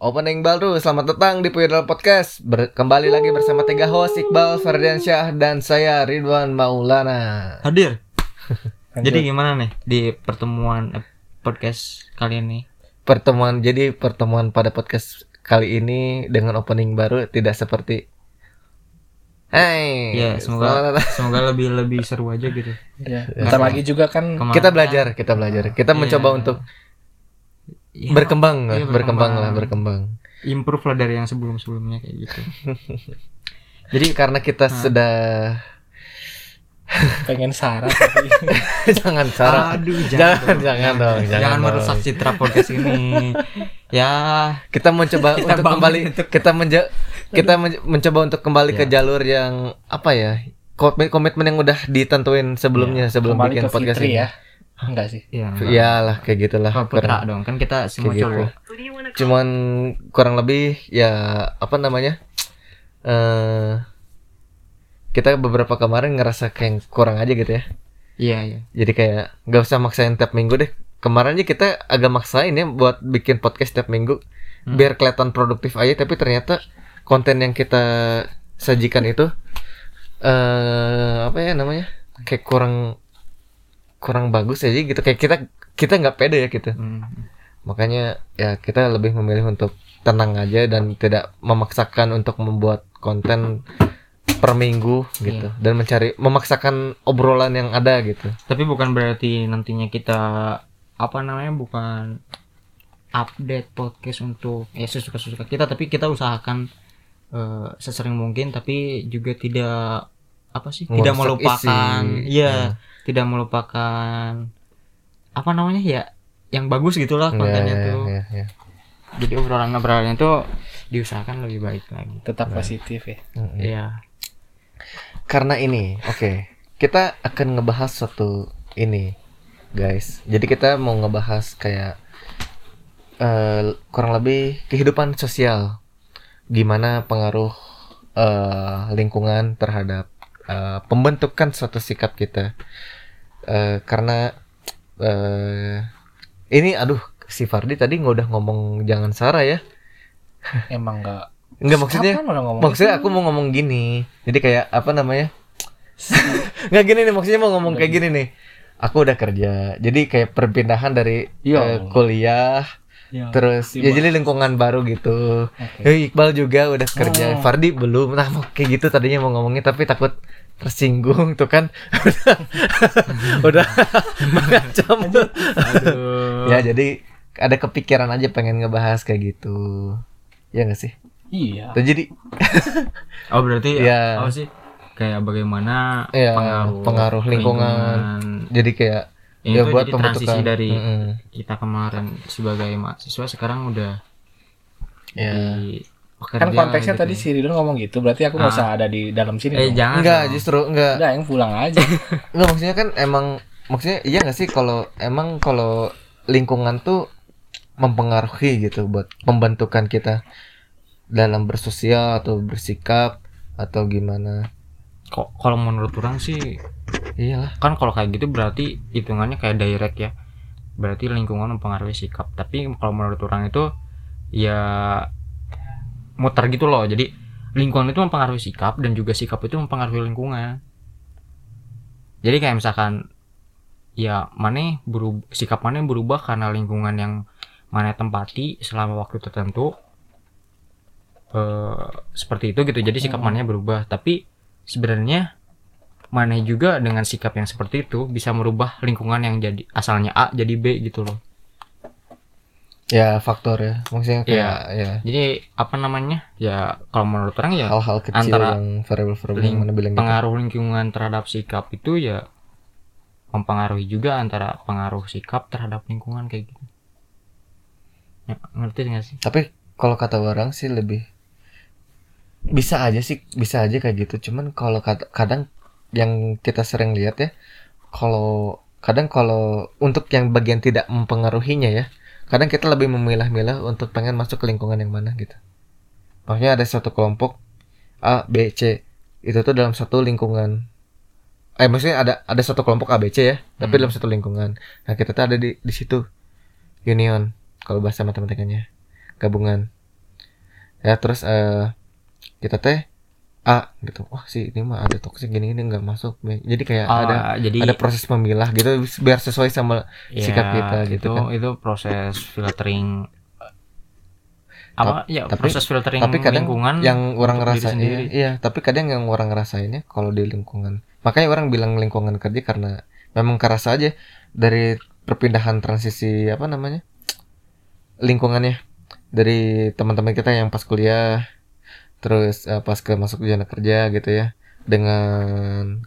Opening baru, selamat datang di Puyudal Podcast Ber Kembali lagi bersama tiga host Iqbal Ferdiansyah dan saya Ridwan Maulana Hadir. Jadi gimana nih di pertemuan eh, podcast kali ini? Pertemuan, jadi pertemuan pada podcast kali ini dengan opening baru tidak seperti Hai Ya, semoga semoga lebih lebih seru aja gitu. Ya, bentar lagi juga kan Kemarin Kita belajar, kita belajar Kita Iya. mencoba untuk Ya, berkembang, lah, iya, berkembang lah, berkembang Improve lah dari yang sebelum-sebelumnya kayak gitu. Jadi karena kita Nah. sudah pengen syarat tapi Jangan Sarah Aduh, Jangan, dong. jangan dong, jangan Jangan dong. merusak citra podcast ini. ya, kita mencoba Kita untuk kembali untuk- kita menja kita men- mencoba untuk kembali ke Ya. jalur yang apa ya komitmen komitmen yang udah ditentuin sebelumnya sebelum kembali bikin ke podcast Fitri ini ya enggak sih ya. iyalah kayak gitulah Oh, putra kurang, dong, kan kita semua gitu. cowok. cuman kurang lebih ya apa namanya eh kita beberapa kemarin ngerasa kayak kurang aja gitu ya Iya, iya. jadi kayak nggak usah maksain tiap minggu deh kemarin aja kita agak maksain ya buat bikin podcast tiap minggu Hmm. biar kelihatan produktif aja tapi ternyata konten yang kita sajikan itu eh apa ya namanya kayak kurang kurang bagus aja gitu kayak kita kita nggak pede ya gitu. Hmm. makanya ya kita lebih memilih untuk tenang aja dan tidak memaksakan untuk membuat konten per minggu gitu. Dan mencari memaksakan obrolan yang ada gitu. Tapi bukan berarti nantinya kita apa namanya bukan update podcast untuk ya sesuka-suka kita tapi kita usahakan eh, sesering mungkin tapi juga tidak apa sih tidak Merusak melupakan. Iya. Ya. Tidak melupakan apa namanya ya yang bagus gitulah Ya, kontennya ya, tuh. ya, ya. jadi obrolan obrolannya tuh diusahakan lebih baik lagi. Tetap positif ya. Iya. Karena ini oke kita akan ngebahas suatu ini guys. Jadi kita mau ngebahas kayak eh, kurang lebih kehidupan sosial. Gimana pengaruh eh, lingkungan terhadap eh, pembentukan suatu sikap kita. Eh, karena eh, ini aduh si Fardi tadi nggak udah ngomong jangan Sarah ya. Emang enggak Enggak maksudnya maksudnya aku mau ngomong gini. Jadi kayak apa namanya? Nggak gini nih maksudnya mau ngomong kayak gini. nih. Aku udah kerja. Jadi kayak perpindahan dari Allah. kuliah Ya, terus ya jadi lingkungan baru gitu. Oke. Eh, Iqbal juga udah kerja. Oh. Fardi belum. Nah mau kayak gitu tadinya mau ngomongin tapi takut tersinggung tuh kan. Udah mengacam Aduh. ya jadi ada kepikiran aja pengen ngebahas kayak gitu. Ya gak sih? Iya. Tuh, jadi Oh berarti Iya. apa sih? Kayak bagaimana Iya, pengaruh pengaruh lingkungan. jadi kayak Ya, ya itu buat jadi transisi pembentukan dari Mm-mm. kita kemarin sebagai mahasiswa sekarang udah ya di pekerja kan konteksnya gitu tadi ya. si Ridwan ngomong gitu berarti aku nggak Ah. usah ada di dalam sini eh dong. jangan enggak dong. justru enggak udah yang pulang aja enggak maksudnya kan emang maksudnya iya gak sih kalau emang kalau lingkungan tuh mempengaruhi gitu buat pembentukan kita dalam bersosial atau bersikap atau gimana kok kalau menurut orang sih iyalah. Kan kalau kayak gitu berarti hitungannya kayak direct ya. Berarti lingkungan mempengaruhi sikap. Tapi kalau menurut orang itu ya muter gitu loh. Jadi lingkungan itu mempengaruhi sikap dan juga sikap itu mempengaruhi lingkungan. Jadi kayak misalkan ya mana berubah sikap mana berubah karena lingkungan yang mana tempati selama waktu tertentu eh seperti itu gitu. Jadi sikap Hmm. mana berubah. Tapi sebenarnya mana juga dengan sikap yang seperti itu bisa merubah lingkungan yang jadi asalnya A jadi B gitu loh. Ya faktor ya. Maksudnya kayak Iya. ya. Jadi apa namanya? Ya kalau menurut orang ya hal-hal kecil antara yang variabel-variabel yang ling- mana bilang gitu. pengaruh lingkungan terhadap sikap itu ya mempengaruhi juga antara pengaruh sikap terhadap lingkungan kayak gitu. Ya, ngerti nggak sih? Tapi kalau kata orang sih lebih bisa aja sih bisa aja kayak gitu. Cuman kalau kadang yang kita sering lihat ya kalau kadang kalau untuk yang bagian tidak mempengaruhinya ya kadang kita lebih memilah-milah untuk pengen masuk ke lingkungan yang mana gitu. Maksudnya ada satu kelompok A B C itu tuh dalam satu lingkungan. Eh maksudnya ada ada satu kelompok A B C ya tapi Hmm. dalam satu lingkungan. Nah kita tuh ada di di situ. Union kalau bahasa matematikanya. Gabungan. Ya terus eh kita teh A gitu wah sih ini mah ada toxic gini gini nggak masuk jadi kayak Oh, ada jadi ada proses memilah gitu biar sesuai sama ya, sikap kita gitu itu, kan. itu proses filtering apa ya tapi- proses filtering tapi kadang lingkungan yang orang ngerasain sendiri. iya, iya tapi kadang yang orang ngerasainnya kalau di lingkungan makanya orang bilang lingkungan kerja karena memang kerasa aja dari perpindahan transisi apa namanya lingkungannya dari teman-teman kita yang pas kuliah terus eh, pas ke masuk dunia kerja gitu ya dengan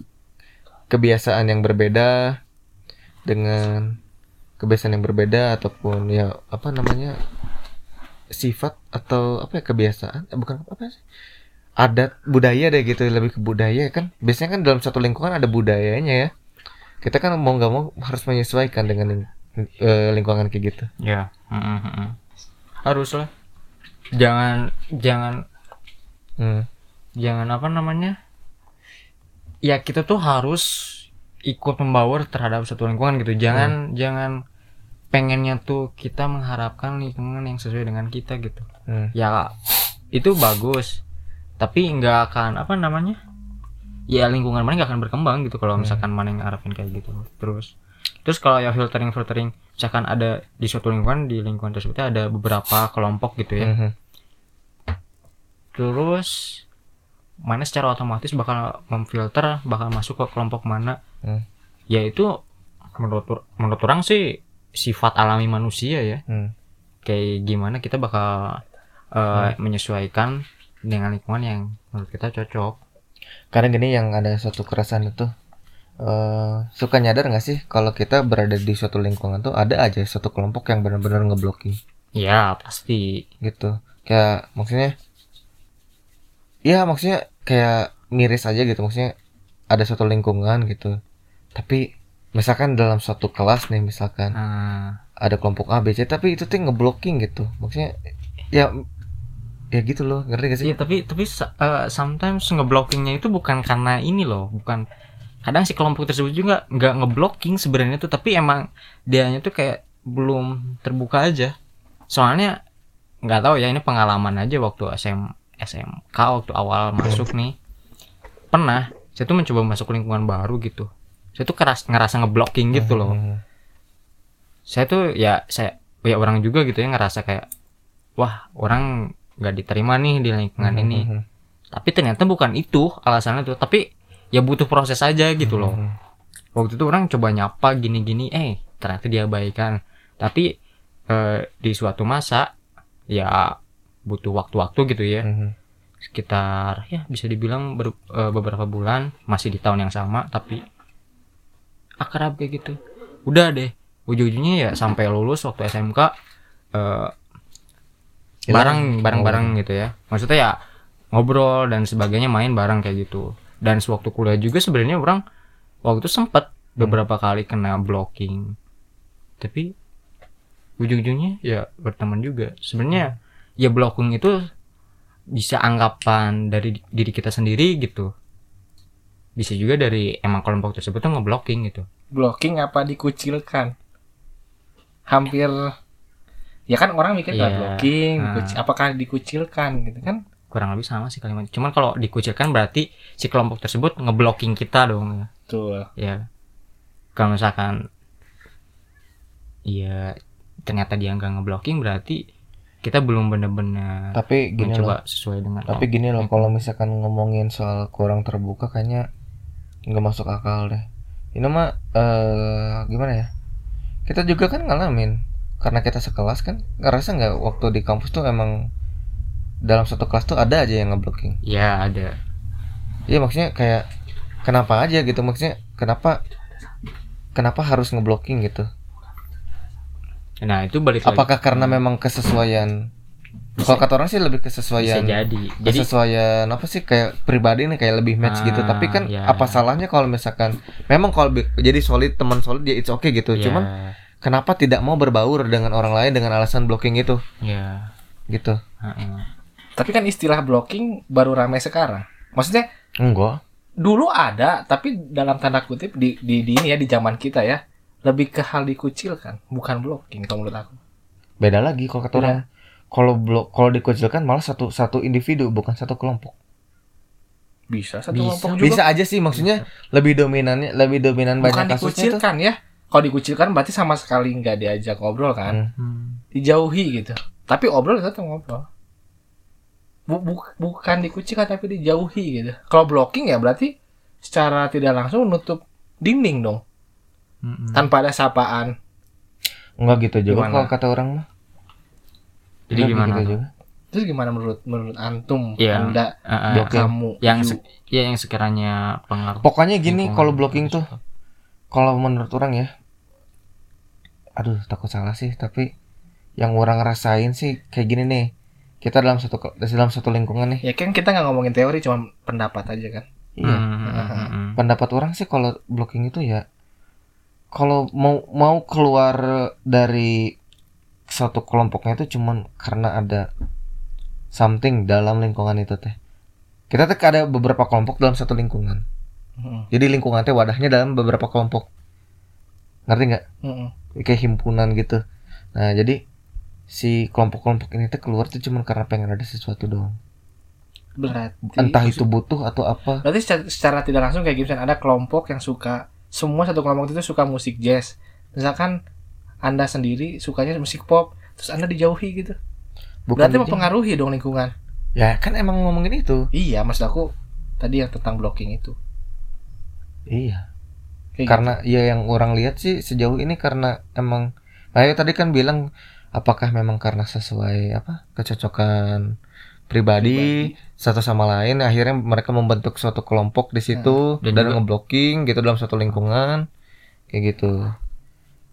kebiasaan yang berbeda dengan kebiasaan yang berbeda ataupun ya apa namanya sifat atau apa ya kebiasaan eh, bukan apa sih adat budaya deh gitu lebih ke budaya kan. Biasanya kan dalam satu lingkungan ada budayanya ya. Kita kan mau nggak mau harus menyesuaikan dengan ling- eh, lingkungan kayak gitu. Ya mm, mm, mm. harus lah jangan jangan hmm. jangan apa namanya? Ya kita tuh harus ikut membaur terhadap satu lingkungan gitu. Jangan jangan pengennya tuh kita mengharapkan lingkungan yang sesuai dengan kita gitu. Hmm. ya itu bagus. Tapi nggak akan apa namanya? Ya lingkungan mana nggak akan berkembang gitu kalau misalkan mana yang ngarepin kayak gitu. Terus terus kalau ya filtering filtering misalkan ada di suatu lingkungan di lingkungan tersebut ada beberapa kelompok gitu ya. Mhm. Terus mana secara otomatis bakal memfilter bakal masuk ke kelompok mana. Hmm. ya itu menurut menurut orang sih sifat alami manusia ya. Hmm. kayak gimana kita bakal uh, menyesuaikan dengan lingkungan yang menurut kita cocok. Karena gini yang ada suatu keresahan itu eh suka nyadar nggak sih kalau kita berada di suatu lingkungan tuh ada aja suatu kelompok yang benar-benar ngeblocking? Ya pasti. Gitu. Kayak maksudnya ya maksudnya kayak miris aja gitu maksudnya ada suatu lingkungan gitu. Tapi misalkan dalam suatu kelas nih misalkan Nah, ada kelompok A B C tapi itu tuh ngeblocking gitu. Maksudnya ya ya gitu loh ngerti gak sih? Iya tapi tapi uh, sometimes ngeblockingnya itu bukan karena ini loh bukan. Kadang si kelompok tersebut juga nggak ngeblocking sebenarnya tuh tapi emang dianya tuh kayak belum terbuka aja. Soalnya nggak tahu ya ini pengalaman aja waktu SM SMK waktu awal masuk nih. Pernah saya tuh mencoba masuk lingkungan baru gitu. Saya tuh keras ngerasa ngeblocking gitu loh. Mhm. saya tuh ya saya ya orang juga gitu ya ngerasa kayak wah orang nggak diterima nih di lingkungan ini. Mhm. tapi ternyata bukan itu alasannya tuh tapi ya butuh proses aja gitu loh. Waktu itu orang coba nyapa gini-gini eh ternyata diabaikan tapi eh, di suatu masa ya butuh waktu-waktu gitu ya. Mhm. sekitar ya bisa dibilang ber- eh, beberapa bulan masih di tahun yang sama tapi akrab kayak gitu. Udah deh ujung-ujungnya ya sampai lulus waktu SMK eh, Hilang. bareng bareng-bareng gitu ya. Maksudnya ya ngobrol dan sebagainya main bareng kayak gitu. Dan sewaktu kuliah juga sebenarnya orang waktu itu sempat beberapa kali kena blocking. Tapi ujung-ujungnya ya berteman juga. Sebenarnya ya blocking itu bisa anggapan dari diri kita sendiri gitu. Bisa juga dari emang kelompok tersebut tuh ngeblocking gitu. Blocking apa dikucilkan? Hampir ya kan orang mikir Iya. blocking Nah. dikuci- apakah dikucilkan gitu kan? Kurang lebih sama sih kalimat. Cuman kalau dikucilkan berarti si kelompok tersebut ngeblocking kita dong ya. Tuh ya. Kalau misalkan ya ternyata dia nggak ngeblocking berarti kita belum benar-benar tapi gini loh. mencoba sesuai dengan tapi gini loh kalau misalkan ngomongin soal kurang terbuka kayaknya nggak masuk akal deh. Ini mah eh gimana ya? Kita juga kan ngalamin karena kita sekelas kan ngerasa nggak waktu di kampus tuh emang dalam satu kelas tuh ada aja yang ngeblocking? Ya ada. Iya maksudnya kayak kenapa aja gitu? Maksudnya kenapa kenapa harus ngeblocking gitu nah itu balik lagi. Apakah karena memang kesesuaian? Kalau kata orang sih lebih bisa kesesuaian jadi. Jadi kesesuaian apa sih? Kayak pribadi nih kayak lebih match gitu. Ah, tapi kan ya. apa salahnya kalau misalkan memang kalau jadi solid teman solid ya it's okay gitu. Ya, cuman kenapa tidak mau berbaur dengan orang lain dengan alasan blocking itu? Ya gitu. Heeh. tapi kan istilah blocking baru ramai sekarang. Maksudnya enggak. dulu ada tapi dalam tanda kutip di di, di ini ya di zaman kita ya lebih ke hal dikucilkan bukan blocking kalau menurut aku beda lagi kalau kata Iya. orang kalau blok kalau dikucilkan malah satu satu individu bukan satu kelompok. Bisa satu Bisa. kelompok juga. Bisa aja sih maksudnya lebih dominannya lebih dominan Bukan banyak kasusnya tuh. dikucilkan ya. Kalau dikucilkan berarti sama sekali nggak diajak ngobrol kan. Hmm. Hmm. Dijauhi gitu. Tapi obrol tetap ngobrol. Bu- bu- bukan dikucilkan tapi dijauhi gitu. Kalau blocking ya berarti secara tidak langsung nutup dinding dong. Mm-mm. Tanpa ada sapaan. Enggak gitu juga Gimana? kalau kata orang mah. Jadi Enggak gimana? gitu juga. Terus gimana menurut menurut antum, Iya. anda, Blocking. kamu, yang se- ya yang sekiranya pengaruh. Pokoknya gini kalau blocking tuh kalau menurut orang ya aduh takut salah sih tapi yang orang rasain sih kayak gini nih kita dalam satu dalam satu lingkungan nih Ya kan kita nggak ngomongin teori, cuma pendapat aja kan. iya hmm, hmm. pendapat orang sih kalau blocking itu ya kalau mau mau keluar dari satu kelompoknya itu cuman karena ada something dalam lingkungan itu teh kita tuh ada beberapa kelompok dalam satu lingkungan Mm-mm. jadi lingkungan teh wadahnya dalam beberapa kelompok ngerti nggak Mm-mm. kayak himpunan gitu. Nah, jadi si kelompok-kelompok ini tuh keluar tuh cuma karena pengen ada sesuatu doang. Berarti Entah itu butuh atau apa. Berarti secara, secara tidak langsung kayak gitu ada kelompok yang suka semua satu kelompok itu suka musik jazz. Misalkan Anda sendiri sukanya musik pop, terus Anda dijauhi gitu. Berarti aja- mempengaruhi dong lingkungan. Ya, kan emang ngomongin itu. Iya, maksud aku tadi yang tentang blocking itu. Iya. Kayak Karena ya yang orang lihat sih sejauh ini karena emang Ayo tadi kan bilang apakah memang karena sesuai apa kecocokan pribadi, satu sama lain akhirnya mereka membentuk suatu kelompok di situ Dan dan, juga- ngeblocking gitu dalam satu lingkungan kayak gitu.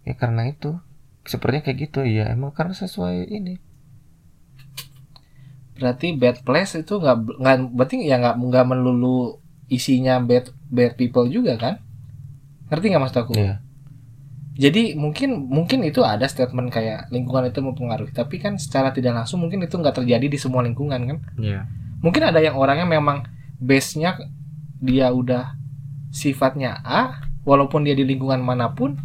Ya karena itu sepertinya kayak gitu ya emang karena sesuai ini. Berarti bad place itu nggak nggak berarti ya nggak nggak melulu isinya bad bad people juga kan? Ngerti nggak maksud aku? Iya. Jadi mungkin mungkin itu ada statement kayak lingkungan itu mempengaruhi. Tapi kan secara tidak langsung mungkin itu nggak terjadi di semua lingkungan kan? Iya. mungkin ada yang orangnya memang base-nya dia udah sifatnya A walaupun dia di lingkungan mana pun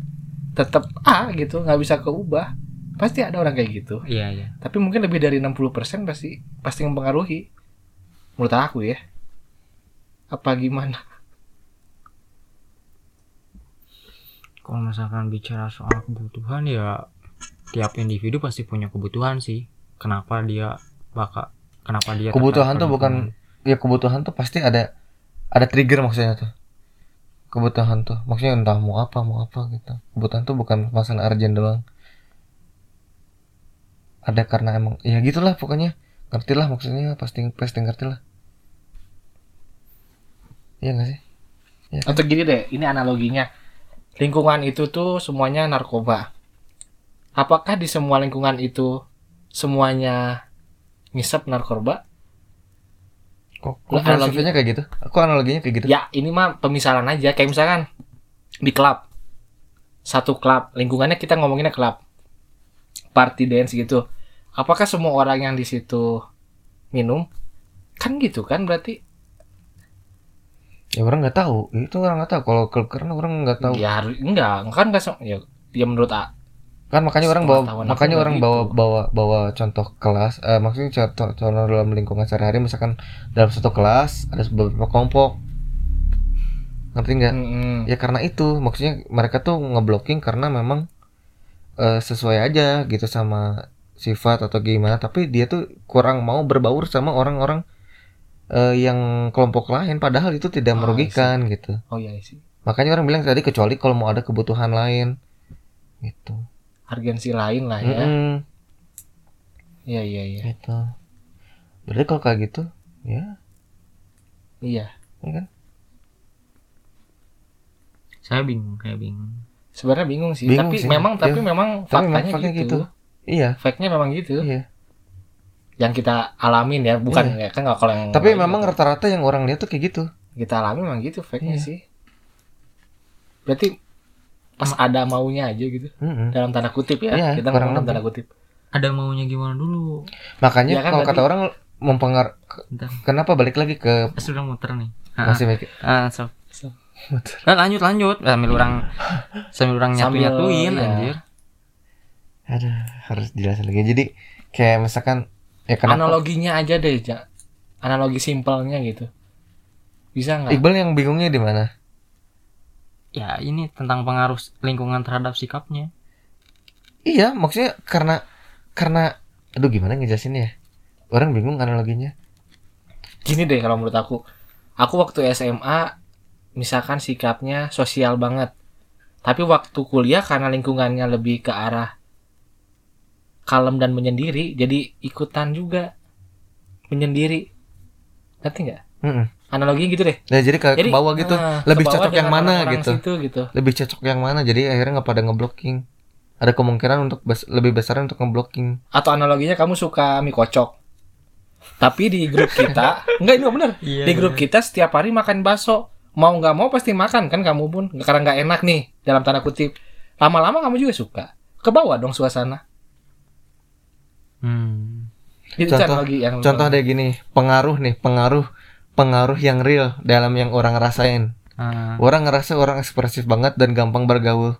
tetap A gitu nggak bisa keubah. Pasti ada orang kayak gitu. Iya, iya. tapi mungkin lebih dari 60% pasti pasti mempengaruhi. Menurut aku ya. Apa gimana Kalau misalkan bicara soal kebutuhan ya tiap individu pasti punya kebutuhan sih. Kenapa dia bakal kenapa dia Kebutuhan tuh bukan ya kebutuhan tuh pasti ada ada trigger maksudnya tuh. Kebutuhan tuh maksudnya entah mau apa mau apa gitu. Kebutuhan tuh bukan masalah urgent doang. Ada karena emang ya gitulah pokoknya. Ngerti lah maksudnya pasti pasti ngerti lah Iya gak sih? Atau gini deh ini analoginya lingkungan itu tuh semuanya narkoba. Apakah di semua lingkungan itu semuanya ngisep narkoba? Kok kok Lah, analogi- filosofinya kayak gitu? Aku analoginya kayak gitu? Ya ini mah pemisalan aja. Kayak misalkan di klub. Satu klub. Lingkungannya kita ngomonginnya klub. Party dance gitu. Apakah semua orang yang di situ minum? Kan gitu kan berarti ya orang nggak tahu. Itu orang nggak tahu. Kalau kalau- karena orang nggak tahu. Ya harus- enggak. Kan enggak se- ya, ya menurut A. kan makanya orang bawa makanya nggak orang gitu. bawa bawa bawa contoh kelas eh, maksudnya contoh, contoh dalam lingkungan sehari-hari. Misalkan dalam satu kelas ada beberapa kelompok. Ngerti nggak? Mm-mm. ya karena itu. Maksudnya mereka tuh ngeblocking karena memang eh, sesuai aja gitu sama sifat atau gimana. Tapi dia tuh kurang mau berbaur sama orang-orang eh, yang kelompok lain padahal itu tidak Oh, merugikan gitu Oh iya sih. makanya orang bilang tadi kecuali kalau mau ada kebutuhan lain gitu Urgensi lain lah ya. Iya iya iya. gitu berarti kalau kayak gitu ya Iya. ya kan Saya bingung, kayak bingung. Sebenarnya bingung sih, Bingung tapi sih, memang iya. tapi memang Tapi memang faktanya faktanya gitu. gitu. iya Faktnya memang gitu. iya Yang kita alamin ya, bukan ya kan kalau yang tapi memang gitu. rata-rata yang orang lihat tuh kayak gitu kita alami memang gitu fact-nya Iya. sih. Berarti pas ada maunya aja gitu. Mm-mm. Dalam tanda kutip ya. Iya, kita kurang ngomong dalam tanda kutip. Ada maunya gimana dulu? makanya Ya kan kalau kata orang mempengar Bentar. kenapa balik lagi ke Eh, sudah muter nih. Ah, masih mikir ah, so. So. Nah, lanjut lanjut sambil orang sambil orang nyatu Sambil, nyatuin iya. anjir. aduh harus jelasin lagi jadi kayak misalkan ya kenapa Analoginya aja deh, Ja. Analogi simpelnya gitu. Bisa nggak? Iqbal yang bingungnya di mana Ya ini tentang pengaruh lingkungan terhadap sikapnya. iya maksudnya karena karena aduh gimana ngejelasinnya ya orang bingung analoginya Gini deh kalau menurut aku. Aku waktu SMA misalkan sikapnya sosial banget. Tapi waktu kuliah karena lingkungannya lebih ke arah kalem dan menyendiri, jadi ikutan juga menyendiri. Ngerti nggak? Mm-mm. Analoginya gitu deh. Nah, jadi ke, ke Jadi bawah gitu ah, lebih bawah cocok yang mana gitu situ, gitu. lebih cocok yang mana jadi akhirnya nggak pada ngeblocking ada kemungkinan untuk bes- lebih besar untuk ngeblocking Atau analoginya kamu suka mie kocok. Tapi di grup kita, enggak ini nggak bener. Iya. Di grup kita setiap hari makan bakso. Mau nggak mau pasti makan kan kamu pun. Karena nggak enak nih dalam tanda kutip. Lama-lama kamu juga suka. Ke bawah dong suasana. Hmm. Itu Contoh- analogi yang contoh deh gini pengaruh nih pengaruh pengaruh yang real dalam yang orang rasain. Ah, orang ngerasa orang ekspresif banget dan gampang bergaul.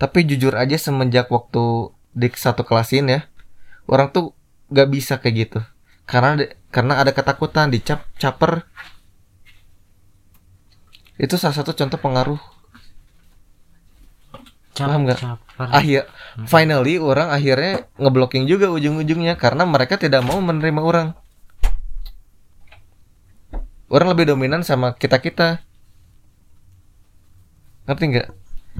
Tapi jujur aja semenjak waktu di satu kelas ini ya orang tuh gak bisa kayak gitu. Karena karena ada ketakutan dicap caper. Itu salah satu contoh pengaruh Paham nggak? caper. akhir finally orang akhirnya ngeblocking juga ujung-ujungnya karena mereka tidak mau menerima orang. Orang lebih dominan sama kita kita ngerti nggak?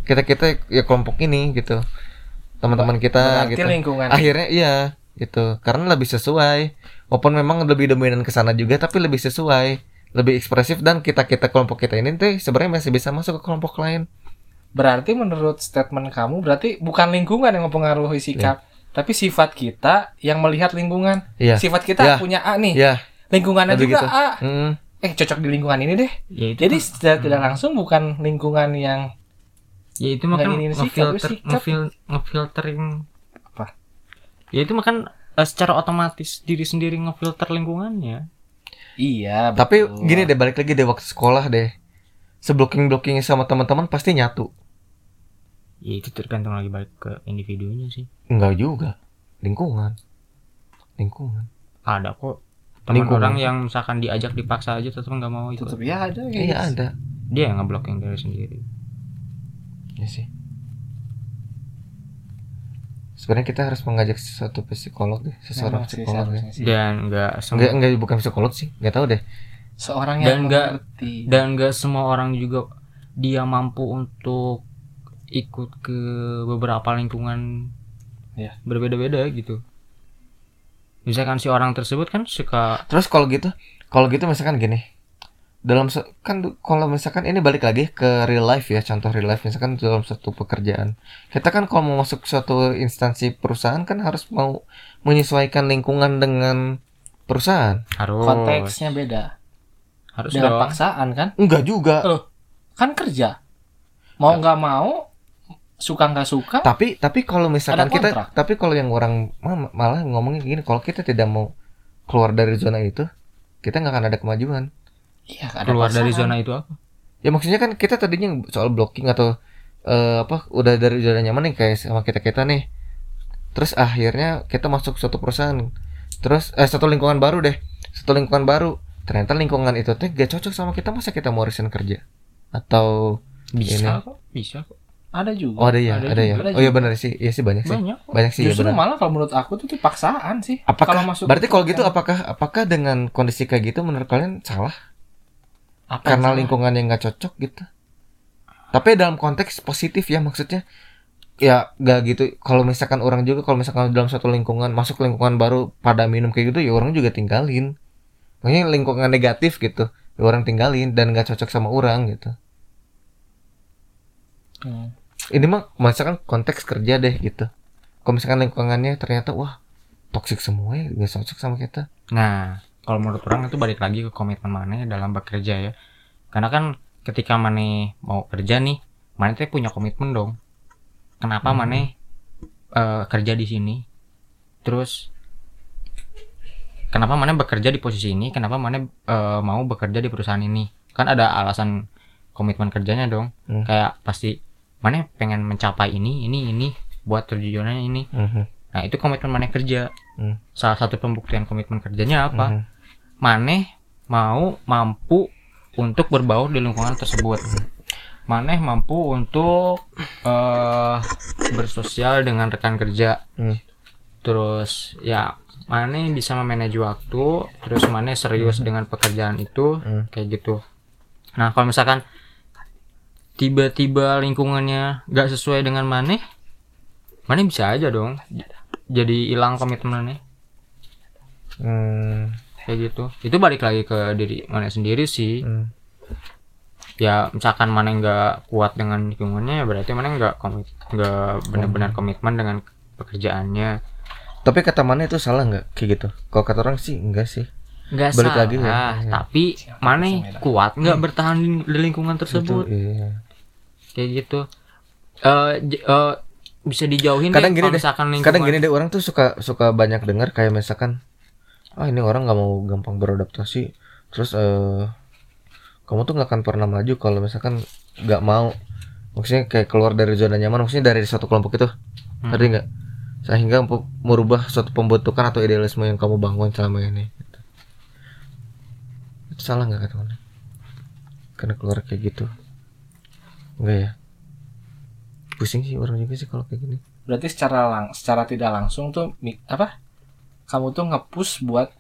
Kita kita ya kelompok ini gitu. Teman-teman kita berarti gitu. lingkungan. akhirnya iya gitu. Karena lebih sesuai. Walaupun memang lebih dominan ke sana juga tapi lebih sesuai. Lebih ekspresif dan kita kita kelompok kita ini tuh sebenarnya masih bisa masuk ke kelompok lain Berarti menurut statement kamu berarti bukan lingkungan yang mempengaruhi sikap, tapi sifat kita yang melihat lingkungan. iya Sifat kita Ya. punya A nih. iya Lingkungannya lebih juga gitu. A. Mm. Eh cocok di lingkungan ini deh. Ya itu Jadi secara tidak langsung bukan lingkungan yang ya itu mah kan nggak ini sikap, ngefilter ngefil ngefiltering Apa? Ya itu mah kan eh, secara otomatis diri sendiri ngefilter lingkungannya. iya. Tapi betul. gini deh balik lagi deh waktu sekolah deh. Seblocking blockingnya sama teman-teman pasti nyatu. Ya itu tergantung lagi balik ke individunya sih. Enggak juga. Lingkungan. Lingkungan. Ada kok teman Lingkungan. orang yang misalkan diajak dipaksa aja tetap nggak mau itu. Tetep ya ada Iya guys. ada. Dia yang ngeblocking dari sendiri. Iya sih. Sebenarnya kita harus mengajak sesuatu psikolog deh, seseorang Memang sih psikolog ya. sih. Dan nggak Enggak semua enggak bukan psikolog sih, enggak tahu deh. Seorang Dan yang nggak- mengerti. dan nggak semua orang juga dia mampu untuk ikut ke beberapa lingkungan Ya. berbeda-beda gitu. Misalkan si orang tersebut kan suka Terus kalau gitu, kalau gitu misalkan gini. Dalam kan kalau misalkan ini balik lagi ke real life ya, contoh real life misalkan dalam satu pekerjaan. Kita kan kalau mau masuk suatu instansi perusahaan kan harus mau menyesuaikan lingkungan dengan perusahaan. harus konteksnya beda. harus Dengan dong. paksaan kan? Enggak juga. Kan kerja. Mau nggak mau, suka nggak suka, Tapi tapi kalau misalkan kita tapi kalau yang orang ma- malah ngomongnya gini, kalau kita tidak mau keluar dari zona itu, kita nggak akan ada kemajuan. iya ada keluar dari paksaan. zona itu apa? Ya maksudnya kan kita tadinya soal blocking atau eh, apa udah dari zona nyaman nih kayak sama kita kita nih. Terus akhirnya kita masuk suatu perusahaan. Terus eh satu lingkungan baru deh. Satu lingkungan baru. Ternyata lingkungan itu tuh gak cocok sama kita masa kita mau resign kerja. Atau Bisa Ini. kok, bisa kok. Ada juga. oh ada ya, Ada ada, ya. ada Oh iya benar sih. Iya sih banyak sih. Banyak. Banyak sih ya Justru benar. malah kalau menurut aku tuh, tuh paksaan sih. Apakah kalau masuk berarti kalau gitu apakah apakah dengan kondisi kayak gitu menurut kalian salah Apa karena salah? lingkungan yang nggak cocok gitu? Tapi dalam konteks positif ya maksudnya ya gak gitu kalau misalkan orang juga kalau misalkan dalam satu lingkungan masuk lingkungan baru pada minum kayak gitu ya orang juga tinggalin makanya lingkungan negatif gitu ya orang tinggalin dan nggak cocok sama orang gitu Hmm. Ini mah misalkan konteks kerja deh gitu kalau misalkan lingkungannya ternyata wah toksik semua ya nggak cocok sama kita Nah, kalau menurut orang itu balik lagi ke komitmen mana dalam bekerja ya. Karena kan ketika mana mau kerja nih, mana teh punya komitmen dong. Kenapa Hmm. mana eh, kerja di sini? Terus kenapa mana bekerja di posisi ini? Kenapa mana eh, mau bekerja di perusahaan ini? Kan ada alasan komitmen kerjanya dong. Hmm. Kayak pasti mana pengen mencapai ini, ini, ini buat tujuannya ini. Mhm. nah itu komitmen maneh kerja Hmm. salah satu pembuktian komitmen kerjanya apa Mhm. maneh mau mampu untuk berbaur di lingkungan tersebut maneh mampu untuk eh bersosial dengan rekan kerja Hmm. terus ya maneh bisa memanage waktu terus maneh serius dengan pekerjaan itu Hmm. kayak gitu nah kalau misalkan tiba-tiba lingkungannya gak sesuai dengan maneh maneh bisa aja dong jadi hilang komitmen maneh Hmm. kayak gitu itu balik lagi ke diri maneh sendiri sih Hmm. ya misalkan mana nggak kuat dengan lingkungannya ya berarti mana nggak komit nggak benar-benar komitmen dengan pekerjaannya Tapi kata mana itu salah nggak kayak gitu? Kalau kata orang sih enggak sih. nggak Balik salah lagi ya. Tapi mana kuat nggak bertahan di, lingkungan Itu, tersebut iya. Kayak gitu. Eh j- eh, bisa dijauhin Kadang deh gini deh, misalkan lingkungan Kadang gini deh orang tuh suka suka banyak dengar kayak misalkan ah ini orang nggak mau gampang beradaptasi. Terus eh kamu tuh nggak akan pernah maju kalau misalkan nggak mau. Maksudnya kayak keluar dari zona nyaman maksudnya dari satu kelompok itu. Hmm. ngerti nggak? Sehingga merubah suatu pembentukan atau idealisme yang kamu bangun selama ini. Gitu. itu salah nggak kata Mana? karena keluar kayak gitu enggak ya pusing sih orang juga sih kalau kayak gini Berarti secara lang secara tidak langsung tuh apa? Kamu tuh nge-push buat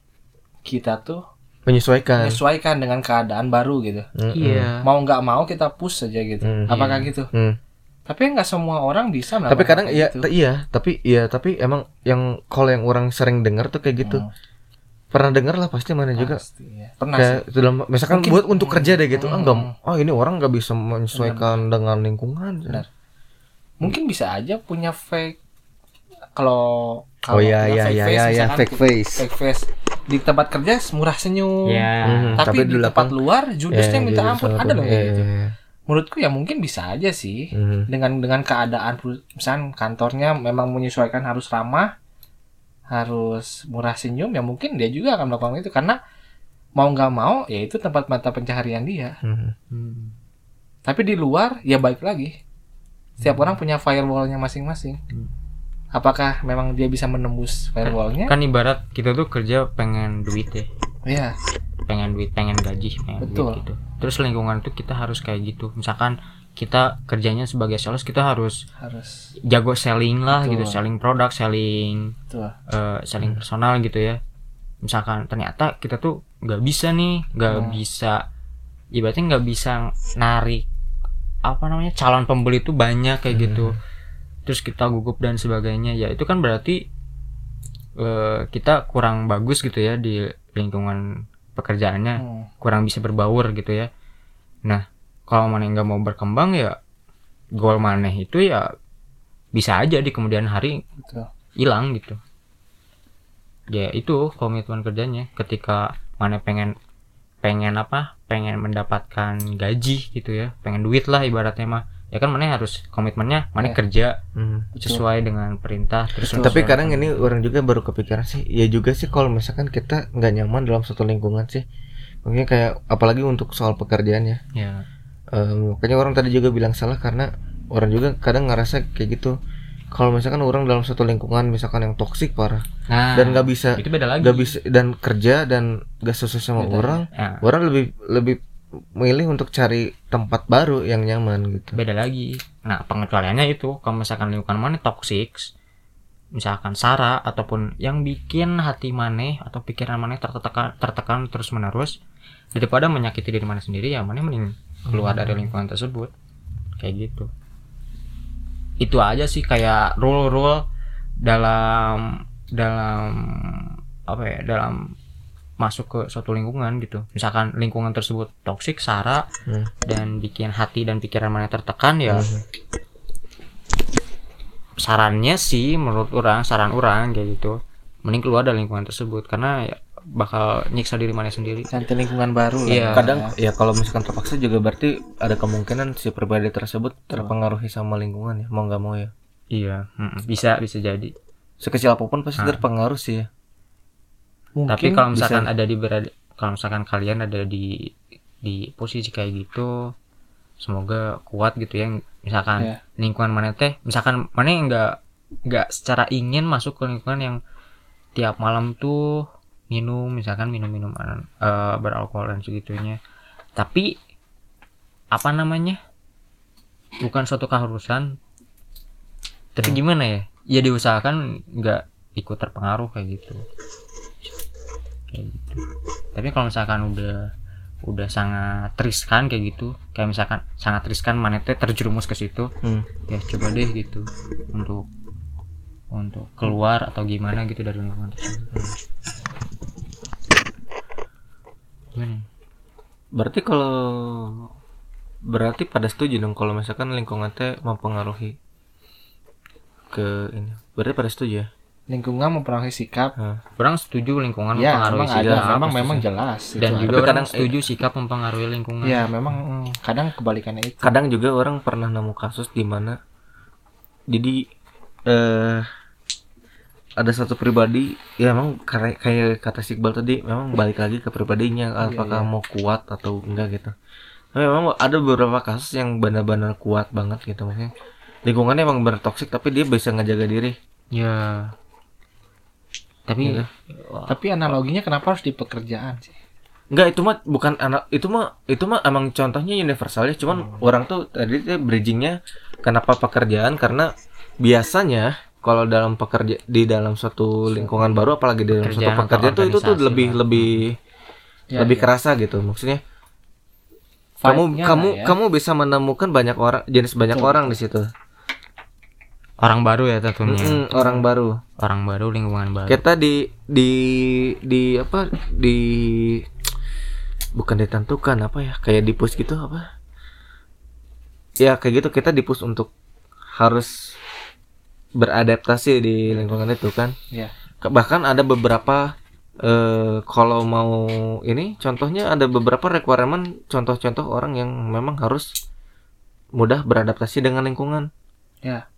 kita tuh menyesuaikan menyesuaikan dengan keadaan baru gitu. Mm-mm. iya Mau nggak mau kita push saja gitu. Hmm, Apakah gitu? Hmm. Tapi nggak semua orang bisa tapi kadang iya gitu. iya tapi iya tapi emang yang kalau yang orang sering dengar tuh kayak gitu Hmm, pernah dengar lah pasti mana juga pasti, ya. Pernah kayak sih. itu dalam misalkan Mungkin- buat untuk kerja deh gitu Hmm. enggak oh ini orang nggak bisa menyesuaikan dengan lingkungan Benar. Mungkin bisa aja punya fake kalau oh kalau iya punya iya fake iya face, iya ya, fake face fake face di tempat kerja murah senyum. ya Hmm, Tapi, di di tempat lapang- luar judesnya Ya, minta ampun ada loh Iya, kayak gitu. iya, iya. Menurutku ya mungkin bisa aja sih. Mhm. dengan dengan keadaan misalnya kantornya memang menyesuaikan harus ramah harus murah senyum ya mungkin dia juga akan melakukan itu. Karena mau nggak mau ya itu tempat mata pencaharian dia. Mhm. Hmm. tapi di luar ya baik lagi. Setiap orang punya firewallnya masing-masing. Hmm. apakah memang dia bisa menembus firewallnya? Kan ibarat kita tuh kerja pengen duit ya. Ya pengen duit pengen gaji pengen Betul. duit gitu. Terus lingkungan tuh kita harus kayak gitu. Misalkan kita kerjanya sebagai sales kita harus harus. jago selling lah Betul. gitu selling produk selling eh, selling personal gitu ya. Misalkan ternyata kita tuh nggak bisa nih nggak Hmm. bisa ibaratnya nggak bisa narik apa namanya calon pembeli tuh banyak kayak Hmm. gitu. Terus kita gugup dan sebagainya ya itu kan berarti eh, kita kurang bagus gitu ya di lingkungan pekerjaannya. Hmm, kurang bisa berbaur gitu ya. Nah kalau maneh nggak mau berkembang ya goal maneh itu ya bisa aja di kemudian hari betul. hilang gitu. Ya itu komitmen kerjanya. Ketika mana pengen pengen apa pengen mendapatkan gaji gitu ya pengen duit lah ibaratnya mah ya kan mana harus komitmennya mana Ya. kerja betul sesuai dengan perintah terus Betul. tapi kadang ini orang juga baru kepikiran sih. Ya juga sih kalau misalkan kita nggak nyaman dalam satu lingkungan sih. Makanya kayak apalagi untuk soal pekerjaan ya. Ya Eh, makanya orang tadi juga bilang salah karena orang juga kadang ngerasa kayak gitu. Kalau misalkan orang dalam satu lingkungan misalkan yang toksik parah nah dan nggak bisa itu beda lagi. nggak bisa dan kerja dan gak sesuai sama Beda, orang Ya, orang lebih lebih milih untuk cari tempat baru yang nyaman gitu. Beda lagi. Nah pengecualiannya itu kalau misalkan lingkungan mana toxic misalkan sara ataupun yang bikin hati maneh atau pikiran maneh tertekan tertekan terus menerus daripada menyakiti diri mana sendiri ya maneh mending keluar dari lingkungan tersebut. Kayak gitu. Itu aja sih kayak rule rule dalam dalam apa ya dalam masuk ke suatu lingkungan gitu. Misalkan lingkungan tersebut toksik sara Hmm. dan bikin hati dan pikiran mana tertekan ya Mhm. sarannya sih menurut orang saran orang kayak gitu mending keluar dari lingkungan tersebut. Karena ya bakal nyiksa diri mana sendiri nanti lingkungan baru lah Iya. ya. kadang ya kalau misalkan terpaksa juga berarti ada kemungkinan si pribadi tersebut terpengaruhi sama lingkungan ya mau nggak mau ya iya mm, bisa bisa jadi sekecil apa pun pasti Ah. terpengaruh sih ya mungkin tapi kalau misalkan bisa. ada di berada kalau misalkan kalian ada di di posisi kayak gitu semoga kuat gitu ya misalkan Iya. lingkungan mana teh misalkan mana nggak nggak secara ingin masuk ke lingkungan yang tiap malam tuh minum misalkan minum minuman eh, beralkohol dan segitunya. Tapi apa namanya? Bukan suatu keharusan. Tapi gimana ya? Ya diusahakan nggak ikut terpengaruh kayak gitu. Kayak gitu. Tapi kalau misalkan udah udah sangat riskan kayak gitu kayak misalkan sangat riskan mana teh terjerumus ke situ Hmm. ya coba deh gitu untuk untuk keluar atau gimana gitu dari lingkungan tersebut gimana Berarti kalau berarti pada setuju dong kalau misalkan lingkungan teh mempengaruhi ke ini. Berarti pada setuju ya? lingkungan mempengaruhi sikap. Orang setuju lingkungan ya mempengaruhi memang sikap. ada memang memang jelas. Dan itu juga Tapi orang kadang- setuju sikap mempengaruhi lingkungan. Ya memang mm, kadang kebalikannya itu. Kadang juga orang pernah nemu kasus di mana jadi eh ada satu pribadi ya emang kayak kayak kata si Iqbal tadi memang balik lagi ke pribadinya apakah iya. mau kuat atau enggak gitu. Tapi memang ada beberapa kasus yang benar-benar kuat banget gitu maksudnya. Lingkungannya emang benar toksik tapi dia bisa ngejaga diri. ya tapi Iya. tapi analoginya kenapa harus di pekerjaan sih Enggak itu mah bukan anak itu mah itu mah emang contohnya universal ya cuman orang tuh tadi bridgingnya kenapa pekerjaan karena biasanya kalau dalam pekerja di dalam suatu lingkungan baru apalagi di dalam suatu Pekerjaan tuh itu tuh lebih lah. lebih Ya, lebih ya. kerasa gitu. Maksudnya kamu Vibe-nya kamu lah ya. kamu bisa menemukan banyak orang jenis banyak Betul, orang di situ. Orang baru ya tentunya Mm-mm, orang baru. Orang baru lingkungan baru. Kita di di di apa di bukan ditentukan apa ya kayak di push gitu apa? Ya kayak gitu kita di push untuk harus beradaptasi di lingkungan itu kan. Ya bahkan ada beberapa eh kalau mau ini contohnya ada beberapa requirement contoh-contoh orang yang memang harus mudah beradaptasi dengan lingkungan. Ya.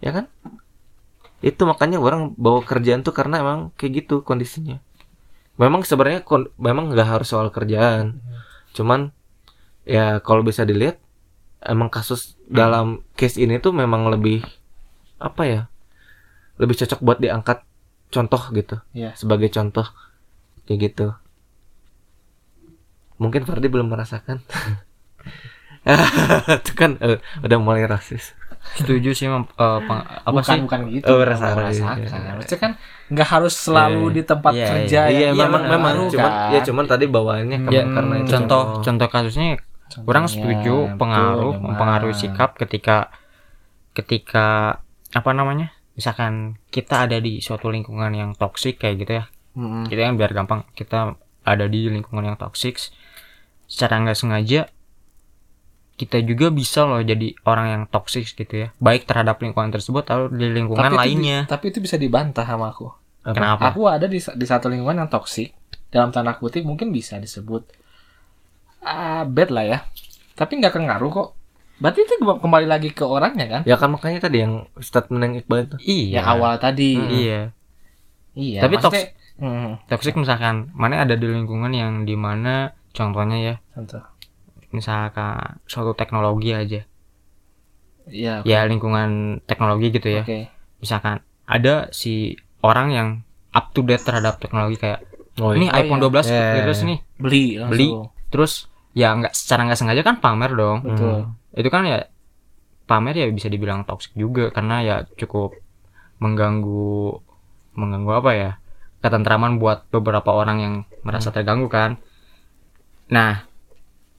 ya kan? Itu makanya orang bawa kerjaan tuh karena emang kayak gitu kondisinya. Memang sebenarnya kon- memang nggak harus soal kerjaan. Cuman ya kalau bisa dilihat emang kasus dalam case ini tuh memang lebih apa ya lebih cocok buat diangkat contoh gitu Iya. sebagai contoh kayak gitu. Mungkin Fardi belum merasakan. Itu kan eh, udah mulai rasis. Setuju sih mem- eh, peng- apa bukan sih? Bukan gitu. Oh, nggak merasakan, merasakan. iya. Maksudnya kan nggak harus selalu Iya, di tempat iya, kerja iya, yang memang benar, memang. cuman kan? ya cuman tadi bawaannya ya, karena itu contoh. contoh kasusnya kurang setuju pengaruh mempengaruhi sikap ketika ketika apa namanya misalkan kita ada di suatu lingkungan yang toksik kayak gitu ya. Mm-mm. kita yang biar gampang kita ada di lingkungan yang toksik secara nggak sengaja kita juga bisa loh jadi orang yang toksik gitu ya. Baik terhadap lingkungan tersebut atau di lingkungan Tapi itu lainnya. bi- tapi itu bisa dibantah sama aku. Apa? kenapa? Aku ada di, di satu lingkungan yang toksik dalam tanda kutip mungkin bisa disebut ah bad lah ya. Tapi nggak kengaruh kok. Berarti itu kembali lagi ke orangnya kan? Ya kan makanya tadi yang statement yang Iqbal itu. Iya yang awal tadi. Mm. iya. Iya Tapi maksudnya- Hmm, toksik misalkan mana ada di lingkungan yang di mana contohnya ya. Contoh. Misalkan suatu teknologi aja. Iya ya lingkungan teknologi gitu ya. Oke. Misalkan ada si orang yang up to date terhadap teknologi kayak oh, ini iya. iPhone Oh, 12 iya. terus nih. Beli langsung. Beli. Terus ya nggak secara nggak sengaja kan pamer dong. Betul. Itu kan ya pamer ya bisa dibilang toksik juga karena ya cukup mengganggu mengganggu apa ya ketentraman buat beberapa orang yang merasa terganggu kan. Nah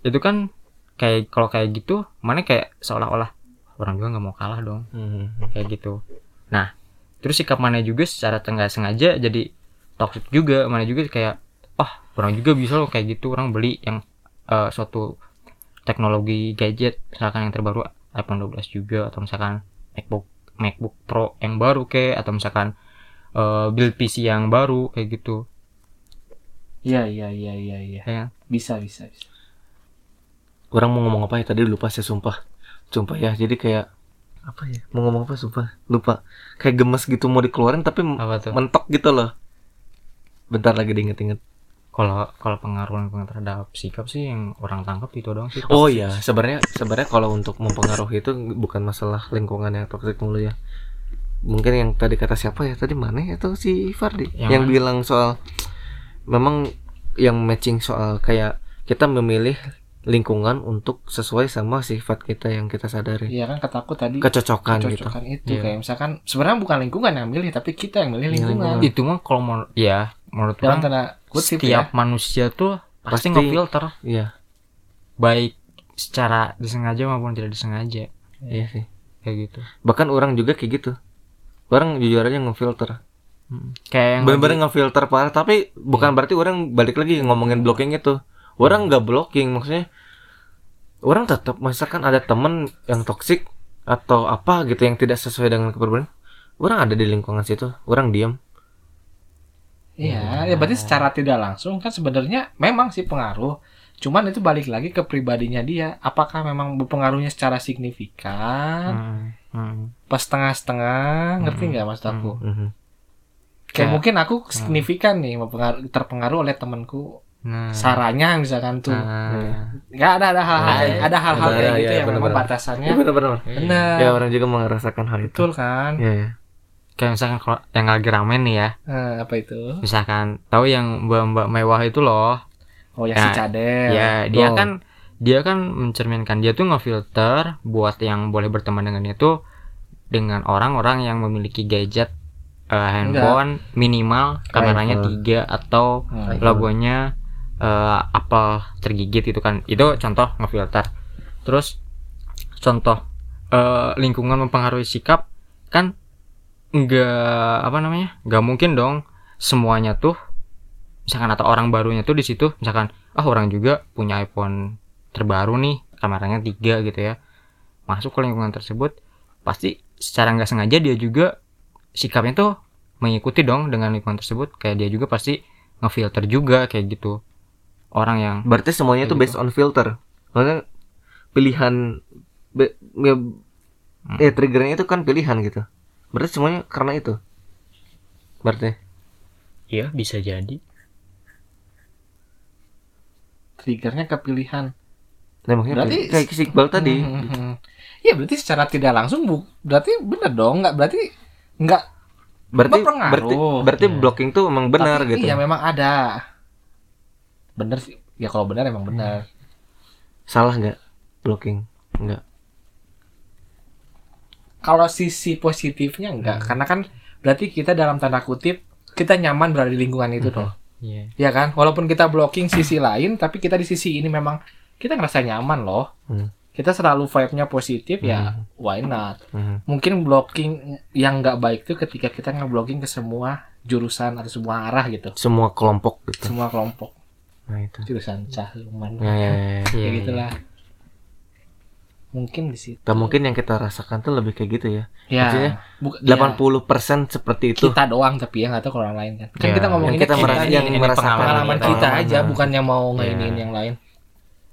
itu kan kayak kalau kayak gitu mana kayak seolah-olah orang juga nggak mau kalah dong. Hmm. kayak gitu. Nah terus sikap mana juga secara nggak sengaja jadi toxic juga mana juga kayak orang juga bisa loh kayak gitu orang beli yang eh, suatu teknologi gadget misalkan yang terbaru iPhone 12 juga atau misalkan MacBook MacBook Pro yang baru kayak atau misalkan eh, build PC yang baru kayak gitu. Iya iya iya iya iya. Ya bisa bisa bisa. Orang mau ngomong apa ya? Tadi lupa saya sumpah. Sumpah ya jadi kayak apa ya? Mau ngomong apa sumpah? Lupa. Kayak gemes gitu mau dikeluarin tapi mentok gitu loh. Bentar lagi diinget-inget kalau kalau pengaruh lingkungan terhadap sikap sih yang orang tangkap itu doang sih Oh iya, sebenarnya sebenarnya kalau untuk mempengaruhi itu bukan masalah lingkungan yang toksik mulu ya. Mungkin yang tadi kata siapa ya? Tadi mana atau si Fardi Yang yang, mana? bilang soal memang yang matching soal kayak kita memilih lingkungan untuk sesuai sama sifat kita yang kita sadari. Iya kan kataku tadi Kecocokan gitu. kecocokan itu Iya. kayak misalkan sebenarnya bukan lingkungan yang milih tapi kita yang milih Iya, lingkungan. lingkungan. itu mah kalau mau ya menurut Dalam orang tanda kutip setiap ya. manusia tuh pasti, Pasti- ngefilter Iya, baik secara disengaja maupun tidak disengaja iya sih. kayak gitu Bahkan orang juga kayak gitu. Orang jujur aja ngefilter. Hmm. kayak yang Bener-bener lagi- ngefilter parah, tapi bukan berarti orang balik lagi ngomongin blocking itu. Orang nggak blocking, maksudnya orang tetap misalkan ada temen yang toksik atau apa gitu yang tidak sesuai dengan kepribadian, orang ada di lingkungan situ, orang diam. Iya, ya berarti secara tidak langsung kan sebenarnya memang sih pengaruh. Cuman itu balik lagi ke pribadinya dia. Apakah memang berpengaruhnya secara signifikan? Hmm, hmm. Pas setengah-setengah, ngerti Hmm, nggak maksud aku? Mhm. Kayak Kayak- mungkin aku signifikan nih terpengaruh oleh temanku. nah Saranya misalkan tuh. nah, Nggak ada ada hal-hal Nah, kayak- ada hal-hal ada, kayak iya, gitu iya, yang memang batasannya Ya, bener-bener. benar. Ya orang juga merasakan hal itu. Betul kan? Ya, ya. Kayak misalkan kalau yang lagi ramen nih ya. Nah, apa itu? misalkan tahu yang mbak-mbak mewah itu loh. Oh ya, Ya, si cadel. ya dia kan dia kan mencerminkan dia tuh ngefilter buat yang boleh berteman dengan itu dengan orang-orang yang memiliki gadget eh, handphone minimal kameranya tiga atau iPhone. logonya eh, Apple tergigit itu kan. Itu contoh ngefilter. Terus contoh eh, lingkungan mempengaruhi sikap kan nggak apa namanya nggak mungkin dong semuanya tuh misalkan atau orang barunya tuh di situ misalkan ah orang juga punya iPhone terbaru nih kameranya tiga gitu ya masuk ke lingkungan tersebut pasti secara nggak sengaja dia juga sikapnya tuh mengikuti dong dengan lingkungan tersebut kayak dia juga pasti ngefilter juga kayak gitu orang yang Berarti semuanya itu Kayak based on filter. Maksudnya pilihan be, ya- Hmm. eh triggernya itu kan pilihan gitu. Berarti semuanya karena itu. Berarti. ya bisa jadi Triggernya kepilihan. Nah, makanya Berarti- kayak si Iqbal tadi. Hmm. Iya berarti secara tidak langsung bu, berarti benar dong, nggak berarti nggak Berarti Berpengaruh. berarti berarti Iya. blocking tuh emang benar tapi gitu. Iya memang ada. Bener sih. Ya kalau benar emang benar. Salah nggak blocking? Enggak. Kalau sisi positifnya enggak, Hmm. karena kan berarti kita dalam tanda kutip kita nyaman berada di lingkungan itu Hmm. toh. Iya. Ya kan? Walaupun kita blocking sisi lain, tapi kita di sisi ini memang kita ngerasa nyaman loh. Hmm. Kita selalu vibe-nya positif ya, Hmm. why not? Mhm. Mungkin blocking yang nggak baik tuh ketika kita nge-blocking ke semua jurusan atau semua arah gitu. Semua kelompok gitu. Semua kelompok. Nah, itu. Jurusan cahuman. Ya, ya, ya, ya. Kayak Iya, gitulah. Mungkin di situ. Dan mungkin yang kita rasakan tuh lebih kayak gitu ya. Ya, Maksudnya, buka- 80% seperti itu. kita doang tapi ya nggak tahu kalau orang lain kan. Kan Ya, kita ngomongin yang kita kita merasa- yang ini merasakan pengalaman gitu. kita aja, Pengalaman. bukan yang mau ngainin Ya. yang lain.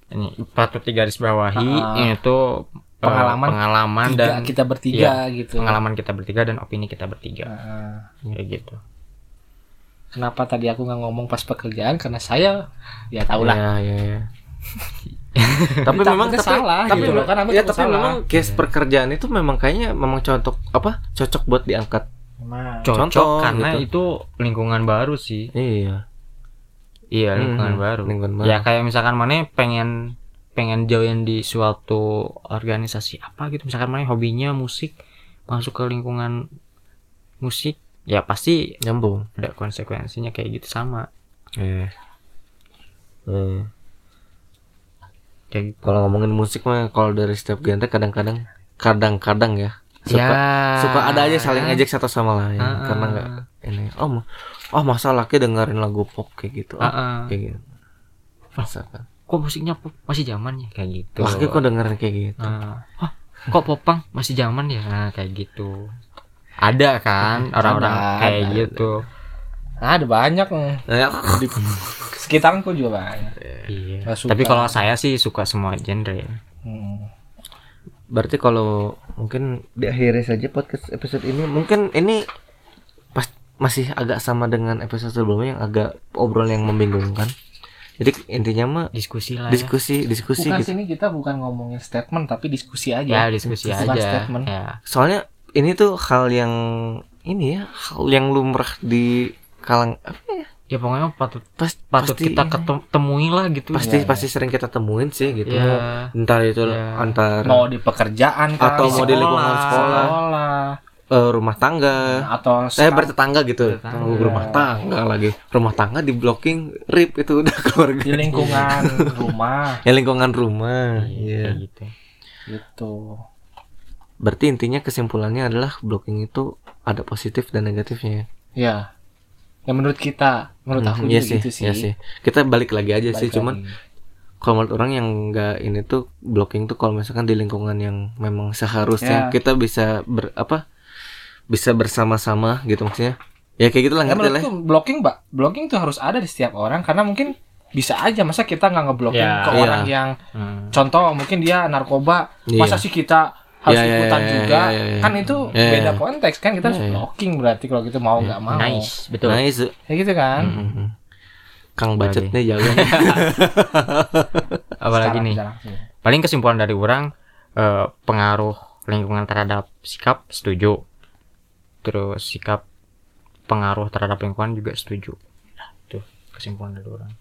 ini patut digaris bawahi Ah. itu eh, Pengalaman pengalaman Tiga, dan kita bertiga gitu. pengalaman kita bertiga dan opini kita bertiga Nah, kayak gitu kenapa tadi aku nggak ngomong pas pekerjaan karena saya ya tau lah. Ya, ya, ya. tapi memang tapi, salah tapi gitu loh, kan aku ya tapi salah. memang case pekerjaan itu memang kayaknya memang cocok apa cocok buat diangkat cocok Contoh karena gitu. itu lingkungan baru sih iya iya lingkungan Mhm, baru lingkungan baru. ya kayak misalkan mana pengen pengen join di suatu organisasi apa gitu misalkan mana hobinya musik masuk ke lingkungan musik ya pasti nyambung ada konsekuensinya kayak gitu sama Iya. Hmm. Kayak kalau ngomongin musik mah kalau dari setiap genre kadang-kadang kadang-kadang ya. Suka ya. suka ada aja saling ngejek satu sama lain. Ah, karena ah. nggak ini oh oh masa laki dengerin lagu pop kayak gitu? Oh, Ah, ah. kayak gitu. Misalkan. kok musiknya pop? Masih zaman ya? Kayak gitu. Laki kok dengerin kayak gitu? Ah. Hah, kok popang? Masih zaman ya? Nah, kayak gitu. Ada kan orang-orang Ada, kayak ada, gitu Nah, ada banyak nih. Di sekitarku juga banyak. iya tapi kalau saya sih suka semua genre Hmm. berarti kalau mungkin diakhiri saja podcast episode ini mungkin ini pas masih agak sama dengan episode sebelumnya yang agak obrolan yang membingungkan. Jadi intinya mah diskusi lah ya. diskusi diskusi Bukan gitu. sini kita bukan ngomongin statement tapi diskusi aja. ya diskusi Bukan aja statement. ya Soalnya ini tuh hal yang ini ya, hal yang lumrah di kalang apa ya? ya pokoknya patut Pas, patut pasti, kita ketemui lah gitu pasti Iya, iya. pasti sering kita temuin sih gitu. ya Entah itu Iya. antar Mau di pekerjaan kan, Atau mau di lingkungan sekolah. sekolah, eh, rumah tangga. atau Saya sekarang bertetangga gitu. Bertetangga. Oh, rumah tangga lagi. Rumah tangga di blocking rip itu udah keluarga. di lingkungan rumah Ya lingkungan rumah. iya Iya. kayak gitu gitu. Berarti intinya kesimpulannya adalah blocking itu ada positif dan negatifnya. Ya. Ya menurut kita, menurut aku Hmm, iya juga sih, gitu sih. iya sih. Kita balik lagi aja sih, Balik cuman lagi. kalau menurut orang yang enggak ini tuh blocking tuh kalau misalkan di lingkungan yang memang seharusnya Ya. kita bisa ber apa? Bisa bersama-sama gitu maksudnya. Ya kayak gitu lah Ya, ngerti lah. ya. menurutku blocking, Mbak. Blocking tuh harus ada di setiap orang karena mungkin bisa aja masa kita nggak ngeblocking Ya. ke Iya. orang yang Hmm. contoh mungkin dia narkoba, Iya. masa sih kita harus Iya, iya, ikutan iya, juga? iya, iya, iya. Kan itu Iya, beda iya. konteks kan kita harus Iya, iya. blocking berarti kalau gitu mau nggak mau. nice betul Nice. Ya gitu kan. Mhm. Kang bacot nih jago. apalagi nih paling kesimpulan dari orang eh, pengaruh lingkungan terhadap sikap setuju terus sikap pengaruh terhadap lingkungan juga setuju nah, itu kesimpulan dari orang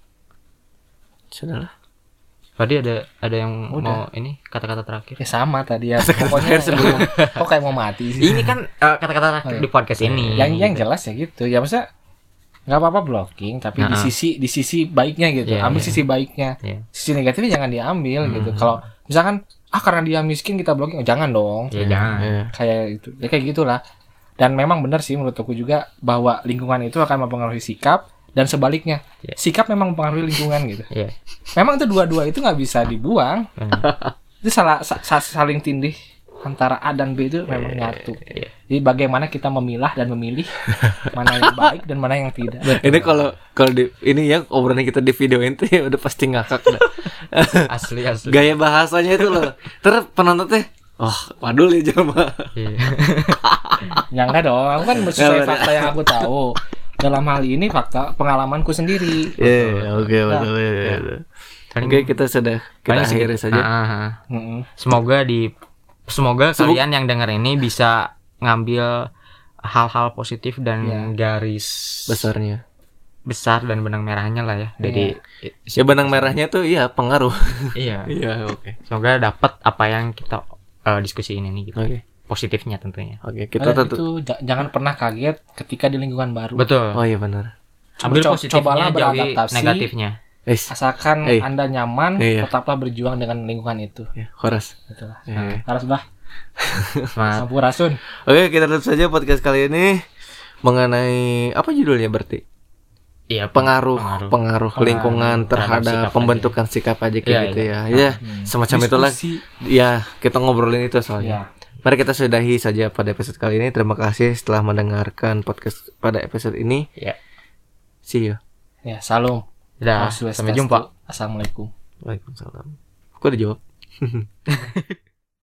Sudahlah. Tadi ada ada yang Udah. mau ini kata-kata terakhir Ya sama tadi ya. Pokoknya sebelum kok kayak mau mati sih. ini kan eh, kata-kata terakhir Oh, iya. di podcast ini yang yang jelas ya gitu ya maksudnya nggak apa-apa blocking tapi di Nah. sisi di sisi baiknya gitu Iya, ambil iya. sisi baiknya Iya. sisi negatifnya jangan diambil gitu Hmm. kalau misalkan ah karena dia miskin kita blocking oh, jangan dong ya jangan Iya. kayak itu ya kayak gitulah dan memang benar sih menurut aku juga bahwa lingkungan itu akan mempengaruhi sikap dan sebaliknya Iya. sikap memang mempengaruhi lingkungan gitu Iya. memang itu dua-dua itu nggak bisa dibuang benar. itu salah sa- sa- saling tindih antara A dan B itu memang nyatu Iya. jadi bagaimana kita memilah dan memilih mana yang baik dan mana yang tidak Ini kalau kalau di ini ya obrolan kita di video itu ya udah pasti ngakak dah. asli asli Gaya bahasanya itu loh. Terus penonton teh Oh, padul ya Jama. Iya. Ya enggak dong, aku kan sesuai fakta yang aku tahu. Dalam hal ini fakta pengalamanku sendiri. Iya, oke Nah, betul. ya, iya. ya. Oke, kita sudah kita paling akhiri saja. Ah. Mm-mm. semoga di semoga Semog- kalian yang dengar ini bisa ngambil hal-hal positif dan Ya. garis Besarnya. besar dan benang merahnya lah ya dari Ya benang merahnya tuh iya pengaruh. iya Iya, oke. semoga dapat apa yang kita eh, diskusiin ini gitu Oke. Positifnya tentunya Oke, kita tetap itu ja- jangan pernah kaget ketika di lingkungan baru. betul Oh iya benar. ambil Co- positifnya cobalah beradaptasi. negatifnya Guys, Asalkan Eh. Anda nyaman, Iya. tetaplah berjuang dengan lingkungan itu. ya, Horas. Itulah. Ya, ya. Harus sampurasun. Oke, kita tutup saja podcast kali ini mengenai apa judulnya berarti? iya Pengaruh, Pengaruh. pengaruh, lingkungan terhadap terhadap sikap pembentukan sikap aja kayak Iya, gitu iya. ya. Ya, Hmm. semacam itulah. Diskusi. Ya, kita ngobrolin itu soalnya. Ya. Mari kita sudahi saja pada episode kali ini. Terima kasih setelah mendengarkan podcast pada episode ini. ya See you. Ya, salam. Dah, sampai jumpa Assalamualaikum. Waalaikumsalam. Kok dijawab?